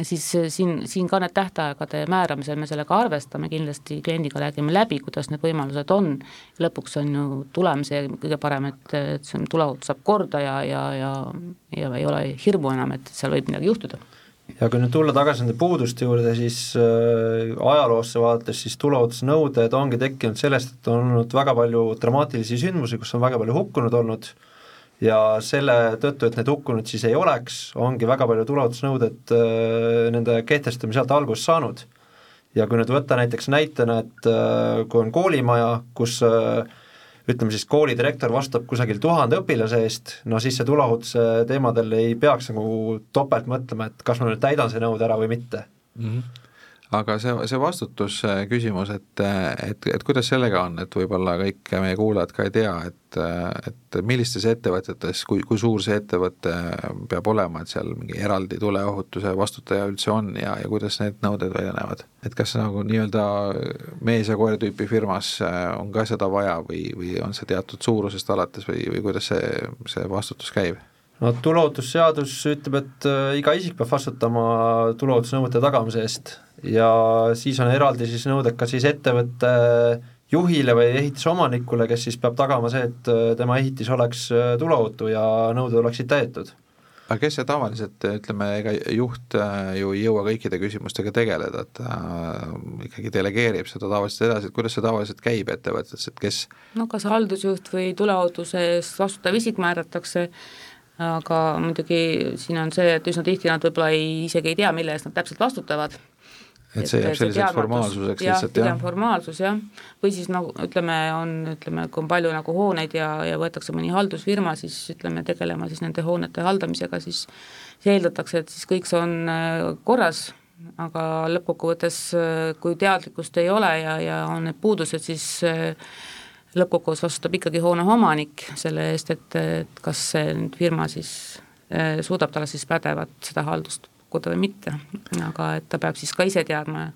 siis äh, siin, siin ka need tähtaegade määramisel me sellega arvestame, kindlasti kliendiga räägime läbi, kuidas need võimalused on, lõpuks on ju tulem see kõige parem, et, et see tuleohutus saab korda ja, ja, ja ja ei ole hirmu enam, et seal võib midagi juhtuda ja kui nüüd tulla tagasi nende puuduste juurde, siis äh, ajaloosse vaadates siis tuleohutusnõuded ongi tekkinud sellest, et on olnud väga palju dramaatilisi sündmusi, kus on väga palju hukkunud olnud ja selle tõttu, et need hukkunud siis ei oleks, ongi väga palju tuleohutusnõuded äh, nende kehtestamiselt algust saanud. ja kui nüüd võtta näiteks näitena, et äh, kui on koolimaja, kus äh, ütleme siis koolidirektor vastutab kusagil tuhande õpilase eest, no siis see tuleohutuse teemadel ei peaks nagu topelt mõtlema, et kas ma nüüd täidan see nõude ära või mitte mm. -hmm aga see, see vastutuse küsimus, et, et, et kuidas sellega on, et võib-olla kõik meie kuulajad ka ei tea, et, et millistes ettevõtetes, kui, kui suur see ettevõte peab olema, et seal mingi eraldi tuleohutuse vastutaja üldse on ja, ja kuidas need nõuded välja näevad? et kas nagu nii-öelda mees ja koer tüüpi firmas on ka seda vaja või, või on see teatud suurusest alates või, või kuidas see, see vastutus käib? No tuleohutusseadus ütleb, et äh, iga isik peab vastutama tuleohutusnõuete tagamise eest. Ja siis on eraldi siis nõuded ka siis ettevõtte juhile või ehitise omanikule, kes siis peab tagama see, et äh, tema ehitis oleks äh, tuleohutu ja nõuded oleksid täidetud. Aga kes see tavaliselt, ütleme, ega juht ju ei jõua kõikide küsimustega tegeleda, et ta ikkagi delegeerib seda tavaliselt edasi, et kuidas see tavaliselt käib ettevõttes, et kes no kas haldusjuht või tuleohutuse eest vastutav isik määratakse aga muidugi siin on see, et üsna tihti nad võib-olla ei, isegi ei tea, mille eest nad täpselt vastutavad. et see jääb selliseks formaalsuseks jah, lihtsalt jah? pigem formaalsus jah, või siis nagu ütleme, on, ütleme, kui on palju nagu hooneid ja, ja võetakse mõni haldusfirma, siis ütleme, tegelema siis nende hoonete haldamisega, siis eeldatakse, et siis kõik see on äh, korras, aga lõppkokkuvõttes, äh, kui teadlikkust ei ole ja, ja on need puudused, siis äh, lõppkokkuvõttes vastutab ikkagi hoone omanik selle eest, et, et kas see nüüd firma siis eh, suudab talle siis pädevat seda haldust pakkuda või mitte, aga et ta peab siis ka ise teadma.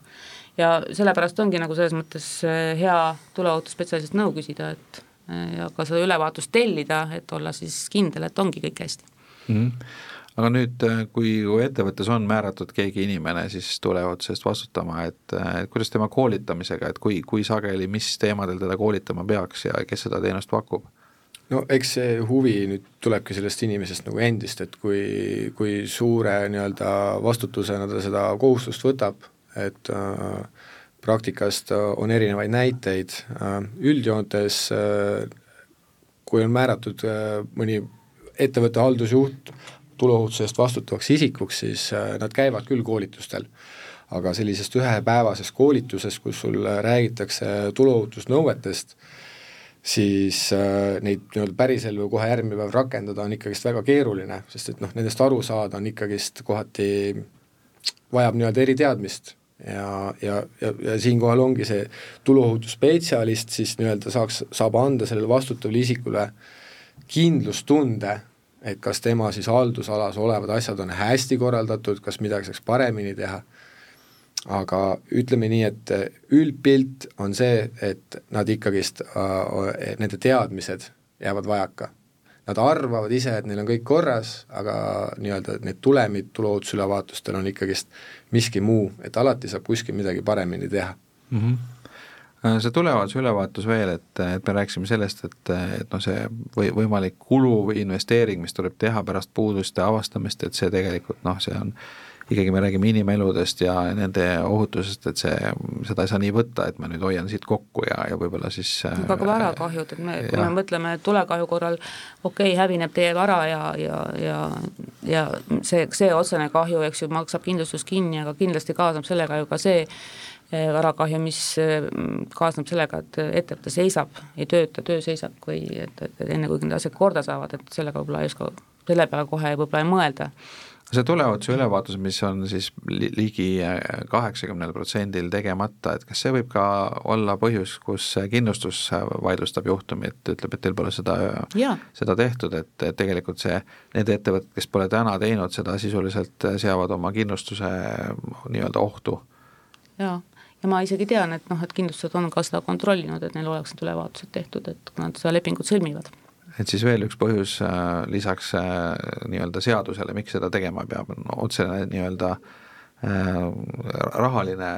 Ja sellepärast ongi nagu selles mõttes eh, hea tuleohutusspetsialistist nõu küsida, et eh, ja ka seda ülevaatust tellida, et olla siis kindel, et ongi kõik hästi. Mm. -hmm aga nüüd, äh, kui ettevõttes on määratud keegi inimene siis tuleohutuse eest vastutama, et, äh, et kuidas tema koolitamisega, et kui, kui sageli, mis teemadel teda koolitama peaks ja kes seda teenust pakub? no eks see huvi nüüd tulebki sellest inimesest nagu endist, et kui, kui suure nii-öelda vastutusena ta seda kohustust võtab, et äh, praktikast on erinevaid näiteid äh,, üldjoontes äh, kui on määratud äh, mõni ettevõtte haldusjuht, tuleohutuse eest vastutavaks isikuks, siis äh, nad käivad küll koolitustel. aga sellisest ühepäevasest koolitusest, kus sul räägitakse tuleohutusnõuetest, siis äh, neid nii-öelda pärisellu kohe järgmine päev rakendada on ikkagist väga keeruline, sest et noh, nendest aru saada on ikkagist kohati, vajab nii-öelda eriteadmist ja, ja, ja, ja siinkohal ongi see tuluohutusspetsialist siis nii-öelda saaks, saab anda sellele vastutavale isikule kindlustunde et kas tema siis haldusalas olevad asjad on hästi korraldatud, kas midagi saaks paremini teha, aga ütleme nii, et üldpilt on see, et nad ikkagist äh,, nende teadmised jäävad vajaka. Nad arvavad ise, et neil on kõik korras, aga nii-öelda need tulemid tuleohutusülevaatustel on ikkagist miski muu, et alati saab kuskil midagi paremini teha mm. -hmm see tuleohutuse ülevaatus veel, et, et me rääkisime sellest, et, et noh, see või võimalik kulu või investeering, mis tuleb teha pärast puuduste avastamist, et see tegelikult noh, see on ikkagi me räägime inimeludest ja nende ohutusest, et see, seda ei saa nii võtta, et ma nüüd hoian siit kokku ja, ja võib-olla siis aga ka varakahjud, et me, kui me mõtleme tulekahju korral, okei okay,, hävineb teie vara ja, ja, ja ja see, see otsene kahju, eks ju, maksab kindlustus kinni, aga kindlasti kaasneb sellega ju ka see, varakahju, mis mm, kaasneb sellega, et ettevõte seisab, ei tööta, töö seisab või et, et enne, kui need asjad korda saavad, et sellega võib-olla ei oska, selle peale kohe võib-olla ei mõelda see tuleohutuse ülevaatus, mis on siis ligi kaheksakümnel protsendil tegemata, et kas see võib ka olla põhjus, kus kindlustus vaidlustab juhtumi, et ütleb, et teil pole seda, seda tehtud, et, et tegelikult see, need ettevõtted, kes pole täna teinud seda, sisuliselt seavad oma kindlustuse nii-öelda ohtu? jaa ja ma isegi tean, et noh, et kindlustused on ka seda kontrollinud, et neil oleks need ülevaatused tehtud, et kui nad seda lepingut sõlmivad. Et siis veel üks põhjus äh, lisaks äh, nii-öelda seadusele, miks seda tegema peab, on otsene nii-öelda äh, rahaline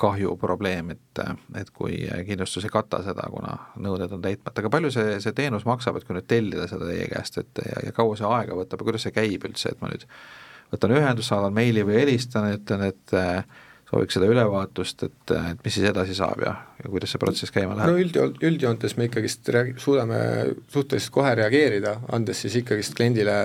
kahju probleem, et, et kui kindlustus ei kata seda, kuna nõuded on täitmata, aga palju see, see teenus maksab, et kui nüüd tellida seda teie käest, et ja, ja kaua see aega võtab ja kuidas see käib üldse, et ma nüüd võtan ühendust, saadan meili või helistan ütlen, et sooviks seda ülevaatust, et, et mis siis edasi saab ja, ja kuidas see protsess käima läheb? no üldjoon, üldjoontes me ikkagist reag-, suudame suhteliselt kohe reageerida, andes siis ikkagist kliendile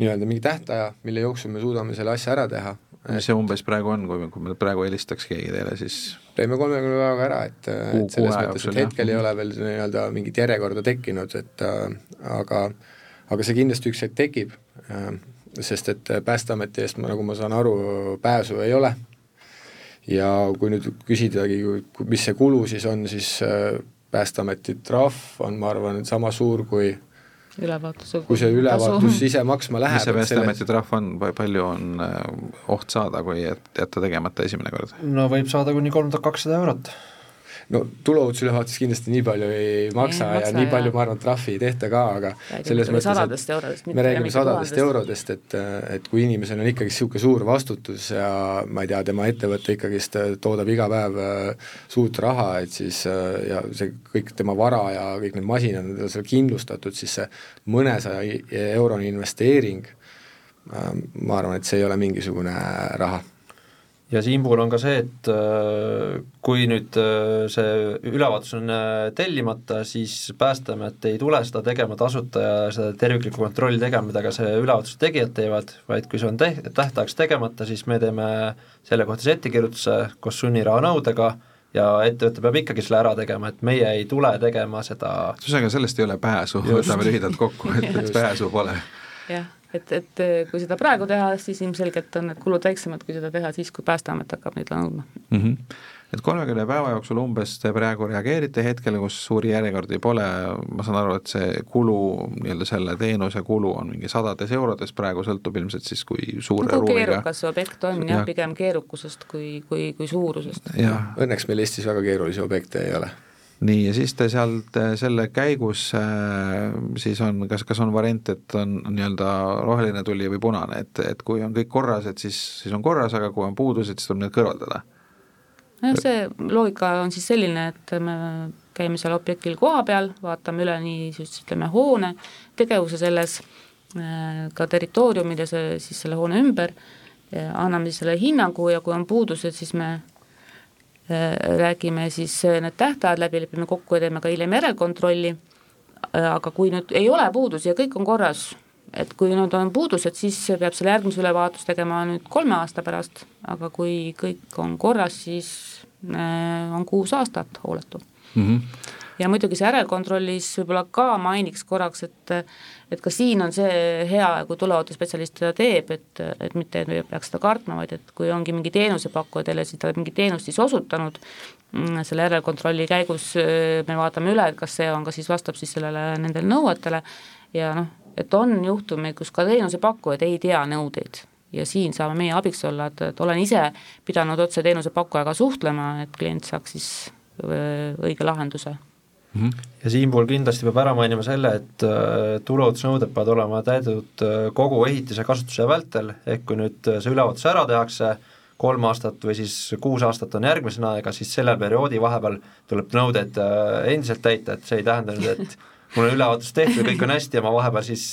nii-öelda mingi tähtaja, mille jooksul me suudame selle asja ära teha. mis see umbes praegu on, kui, kui me praegu helistaks keegi teile, siis teeme kolmekümne päevaga ära, et, et selles mõttes, et hetkel jah. ei ole veel nii-öelda mingit järjekorda tekkinud, et äh, aga aga see kindlasti üks hetk tekib äh,, sest et Päästeameti eest, nagu ma saan aru, pääsu ei ole ja kui nüüd küsidagi, mis see kulu siis on, siis äh, Päästeameti trahv on, ma arvan, sama suur kui ülevaatuse kui see ülevaatus ise maksma läheb. mis see Päästeameti trahv on, palju on äh, oht saada, kui jätta tegemata esimene kord? no võib saada kuni kolm tuhat kakssada eurot no tuleohutusülevaatus kindlasti nii palju ei maksa ei, ja maksa, nii ja. palju, ma arvan, trahvi ei tehta ka, aga räägime selles mõttes, et me räägime sadadest eurodest, et, et kui inimesel on ikkagi niisugune suur vastutus ja ma ei tea, tema ettevõte ikkagist toodab iga päev äh, suurt raha, et siis äh, ja see kõik tema vara ja kõik need masinad on seal kindlustatud, siis see mõnesaja eurone investeering, äh, ma arvan, et see ei ole mingisugune raha ja siin puhul on ka see, et äh, kui nüüd äh, see ülevaatus on äh, tellimata, siis Päästeamet ei tule seda tegema tasuta ja seda terviklikku kontrolli tegema, mida ka see ülevaatuse tegijad teevad, vaid kui see on te-, tähtajaks tegemata, siis me teeme selle kohta siis ettekirjutuse koos sunnirahanõudega ja ettevõte peab ikkagi selle ära tegema, et meie ei tule tegema seda ühesõnaga, sellest ei ole pääsu, võtame lühidalt kokku, et, et pääsu pole. jah et, et kui seda praegu teha, siis ilmselgelt on need kulud väiksemad, kui seda teha siis, kui Päästeamet hakkab neid nõudma mm. -hmm. et kolmekümne päeva jooksul umbes te praegu reageerite hetkel, kus suuri järjekordi pole, ma saan aru, et see kulu, nii-öelda selle teenuse kulu on mingi sadades eurodes, praegu sõltub ilmselt siis, kui suure nagu ruumiga keerukas see objekt on jah ja., pigem keerukusest kui, kui, kui suurusest. Õnneks meil Eestis väga keerulisi objekte ei ole nii, ja siis te sealt äh, selle käigus äh, siis on, kas, kas on variant, et on nii-öelda roheline tuli või punane, et, et kui on kõik korras, et siis, siis on korras, aga kui on puudused, siis tuleb need kõrvaldada? nojah, see loogika on siis selline, et me käime seal objektil kohapeal, vaatame üle nii siis ütleme, hoone tegevuse selles, äh, ka territooriumid ja see siis selle hoone ümber, anname siis selle hinnangu ja kui on puudused, siis me räägime siis äh, need tähtajad läbi, lepime kokku ja teeme ka hiljem järelkontrolli, äh, aga kui nüüd ei ole puudusi ja kõik on korras, et kui nüüd on puudused, siis peab selle järgmise ülevaatuse tegema nüüd kolme aasta pärast, aga kui kõik on korras, siis on kuus aastat hooletu. Mm. -hmm ja muidugi see järelkontrollis võib-olla ka mainiks korraks, et et ka siin on see hea, kui tuleohutusspetsialist seda teeb, et, et mitte, et peaks seda kartma, vaid et kui ongi mingi teenusepakkuja teile siis ta mingi teenust siis osutanud, mm, selle järelkontrolli käigus me vaatame üle, et kas see on ka siis, vastab siis sellele, nendele nõuetele. Ja noh, et on juhtumeid, kus ka teenusepakkujad ei tea nõudeid. Ja siin saame meie abiks olla, et, et olen ise pidanud otse teenusepakkujaga suhtlema, et klient saaks siis õige lahenduse mm. -hmm. ja siinpool kindlasti peab ära mainima selle, et äh, tuleohutusnõuded peavad olema täidetud äh, kogu ehitise kasutuse vältel, ehk kui nüüd äh, see ülevaatus ära tehakse, kolm aastat või siis kuus aastat on järgmisena aega, siis selle perioodi vahepeal tuleb nõuded endiselt täita, et see ei tähenda nüüd, et mul on ülevaatus tehtud ja kõik on hästi ja ma vahepeal siis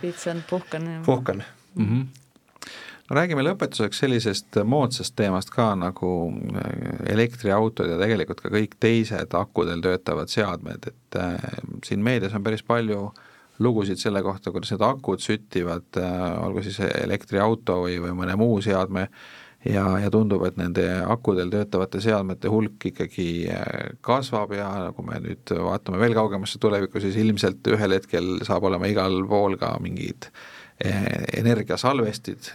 pitsan, puhkan. puhkan mm. -hmm räägime lõpetuseks sellisest moodsast teemast ka nagu äh, elektriautod ja tegelikult ka kõik teised akudel töötavad seadmed, et äh, siin meedias on päris palju lugusid selle kohta, kuidas need akud süttivad äh,, olgu siis elektriauto või, või mõne muu seadme, ja, ja tundub, et nende akudel töötavate seadmete hulk ikkagi kasvab ja kui me nüüd vaatame veel kaugemasse tulevikku, siis ilmselt ühel hetkel saab olema igal pool ka mingid äh, energiasalvestid,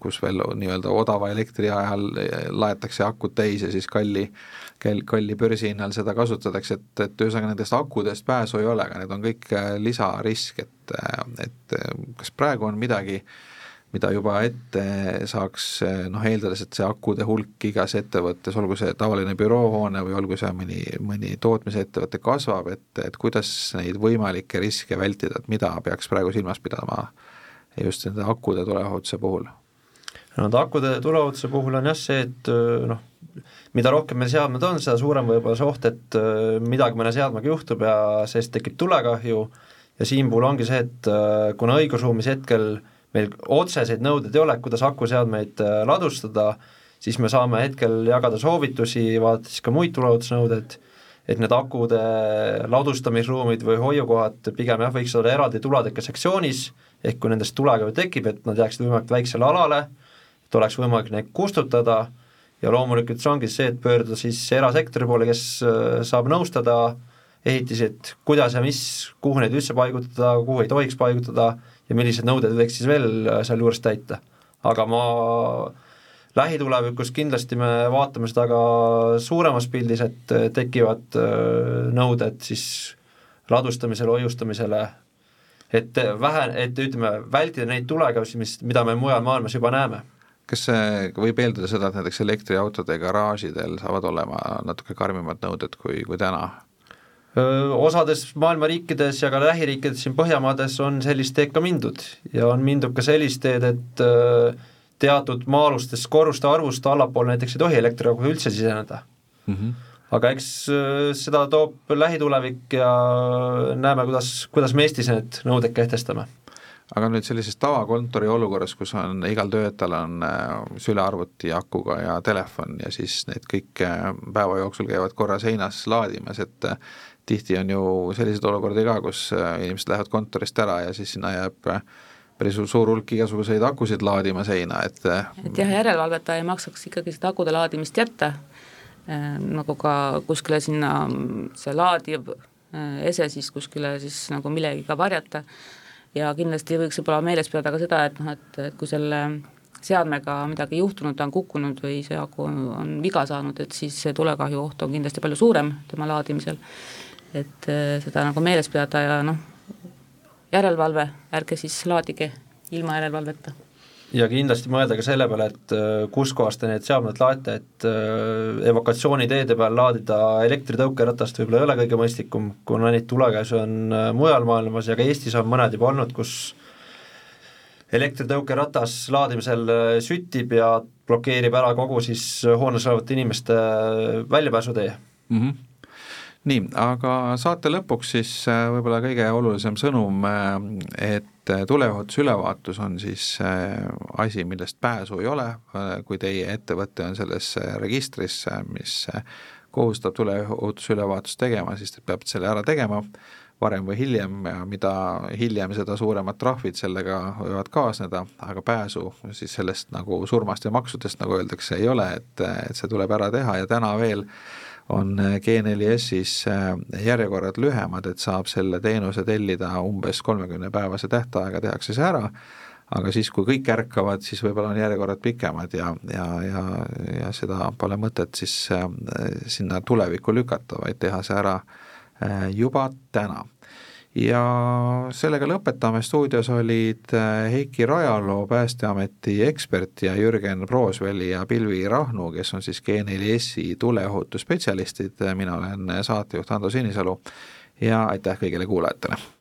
kus veel nii-öelda odava elektri ajal laetakse akud täis ja siis kalli, kalli börsihinnal seda kasutatakse, et, et ühesõnaga nendest akudest pääsu ei ole, aga need on kõik äh, lisarisk, et, et kas praegu on midagi, mida juba ette saaks noh, eeldades, et see akude hulk igas ettevõttes, olgu see tavaline büroohoone või olgu see mõni, mõni tootmisettevõte kasvab, et, et kuidas neid võimalikke riske vältida, et mida peaks praegu silmas pidama? äh, just nende akude tuleohutuse puhul? no nende akude tuleohutuse puhul on jah see, et noh, mida rohkem meil seadmed on, seda suurem võib olla see oht, et midagi mõne seadmega juhtub ja sellest tekib tulekahju ja siin puhul ongi see, et kuna õigusruumis hetkel meil otseseid nõudeid ei ole, kuidas akuseadmeid ladustada, siis me saame hetkel jagada soovitusi, vaadata siis ka muid tuleohutusnõudeid, et need akude ladustamisruumid või hoiukohad pigem jah, võiks olla eraldi tuladega sektsioonis, ehk kui nendest tulega tekib, et nad jääksid võimalikult väiksele alale, et oleks võimalik neid kustutada ja loomulikult see ongi see, et pöörduda siis erasektori poole, kes äh, saab nõustada ehitiseid, kuidas ja mis, kuhu neid üldse paigutada, kuhu ei tohiks paigutada ja millised nõuded võiks siis veel äh, sealjuures täita. aga ma lähitulevikus kindlasti me vaatame seda ka suuremas pildis, et äh, tekivad nõuded siis ladustamisele, hoiustamisele, et vähe, et ütleme, vältida neid tulekahjusid, mis, mida me mujal maailmas juba näeme kas võib eeldada seda, et näiteks elektriautode garaažidel saavad olema natuke karmimad nõuded kui, kui täna? Osades maailma riikides ja ka lähiriikides siin Põhjamaades on sellist teed ka mindud ja on mindud ka sellist teed, et teatud maa-alustest korruste arvust allapoole näiteks ei tohi elektriauto üldse siseneda mm. -hmm. Aga eks seda toob lähitulevik ja näeme, kuidas, kuidas me Eestis need nõuded kehtestame. Aga nüüd sellises tavakontori olukorras, kus on igal töötajal on äh, sülearvuti akuga ja telefon ja siis need kõik äh, päeva jooksul käivad korra seinas laadimas, et äh, tihti on ju selliseid olukordi ka, kus inimesed lähevad kontorist ära ja siis sinna jääb päris suur hulk igasuguseid akusid laadima seina, et et jah, järelevalvetaja ei maksaks ikkagi seda akude laadimist jätta, nagu ka kuskile sinna see laadiv ese siis kuskile siis nagu millegiga varjata ja kindlasti võiks võib-olla meeles pidada ka seda, et noh, et, et kui selle seadmega midagi juhtunud, ta on kukkunud või see aku on, on viga saanud, et siis see tulekahju oht on kindlasti palju suurem tema laadimisel. et eh, seda nagu meeles pidada ja noh, järelevalve, ärge siis laadige ilma järelevalveta ja kindlasti mõelda ka selle peale, et äh, kuskohast te need seadmed laete, et äh, evakuatsiooniteede peal laadida elektritõukeratast võib-olla ei ole kõige mõistlikum, kuna neid tulekäsi on äh, mujal maailmas ja ka Eestis on mõned juba olnud, kus elektritõukeratas laadimisel süttib ja blokeerib ära kogu siis hoones olevate inimeste väljapääsutee mm. -hmm nii, aga saate lõpuks siis võib-olla kõige olulisem sõnum, äh, et äh, tuleohutusülevaatus on siis asi, millest pääsu ei ole, kui teie ettevõte on selles registris, mis kohustab tuleohutusülevaatust tegema, siis te peate selle ära tegema varem või hiljem ja mida hiljem, seda suuremad trahvid sellega võivad kaasneda, aga pääsu siis sellest nagu surmast ja maksudest, nagu öeldakse, ei ole, et, et see tuleb ära teha ja täna veel on G4S-is äh, järjekorrad lühemad, et saab selle teenuse tellida umbes kolmekümne päevase tähtaega, tehakse see ära, aga siis, kui kõik ärkavad, siis võib-olla on järjekorrad pikemad ja, ja, ja, ja seda pole mõtet siis äh, sinna tulevikku lükata, vaid teha see ära äh, juba täna ja sellega lõpetame, stuudios olid äh, Heiki Rajaloo, Päästeameti ekspert ja Jürgen Proosveli ja Pilvi Rahnu, kes on siis G4S-i tuleohutusspetsialistid, mina olen saatejuht Ando Sinisalu. Ja aitäh kõigile kuulajatele!